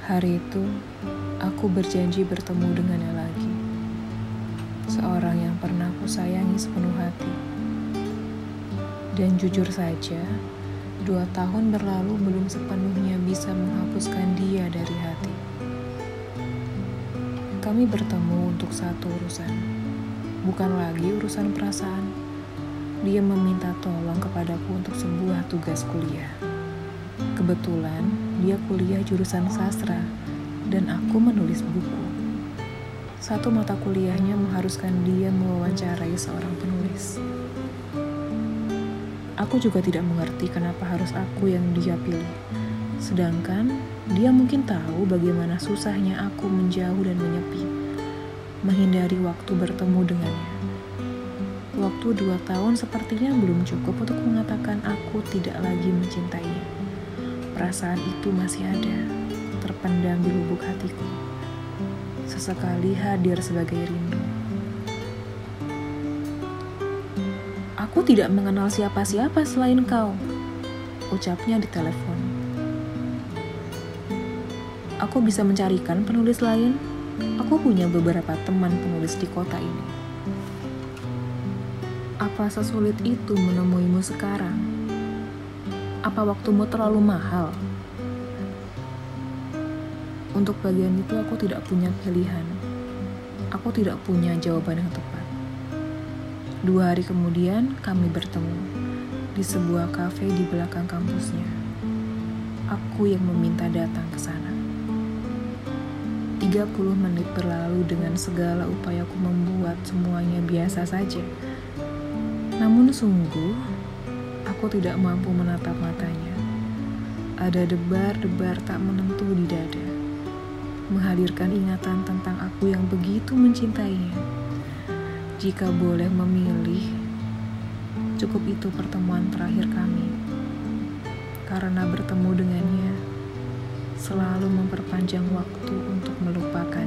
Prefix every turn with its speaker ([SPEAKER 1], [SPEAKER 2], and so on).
[SPEAKER 1] Hari itu, aku berjanji bertemu dengannya lagi. Seorang yang pernah aku sayangi sepenuh hati. Dan jujur saja, dua tahun berlalu belum sepenuhnya bisa menghapuskan dia dari hati. Kami bertemu untuk satu urusan, bukan lagi urusan perasaan. Dia meminta tolong kepadaku untuk sebuah tugas kuliah. Kebetulan dia kuliah jurusan sastra dan aku menulis buku. Satu mata kuliahnya mengharuskan dia mewawancarai seorang penulis. Aku juga tidak mengerti kenapa harus aku yang dia pilih. Sedangkan dia mungkin tahu bagaimana susahnya aku menjauh dan menyepi, menghindari waktu bertemu dengannya. Waktu dua tahun sepertinya belum cukup untuk mengatakan aku tidak lagi mencintainya. Perasaan itu masih ada, terpendam di lubuk hatiku. Sesekali hadir sebagai rindu. Aku tidak mengenal siapa-siapa selain kau, ucapnya di telepon. Aku bisa mencarikan penulis lain. Aku punya beberapa teman penulis di kota ini. Apa sesulit itu menemuimu sekarang? Apa waktumu terlalu mahal? Untuk bagian itu aku tidak punya pilihan. Aku tidak punya jawaban yang tepat. Dua hari kemudian kami bertemu di sebuah kafe di belakang kampusnya. Aku yang meminta datang ke sana. 30 menit berlalu dengan segala upayaku membuat semuanya biasa saja. Namun sungguh, aku tidak mampu menatap matanya. Ada debar-debar tak menentu di dada, menghadirkan ingatan tentang aku yang begitu mencintainya. Jika boleh memilih, cukup itu pertemuan terakhir kami. Karena bertemu dengannya, selalu memperpanjang waktu untuk melupakannya.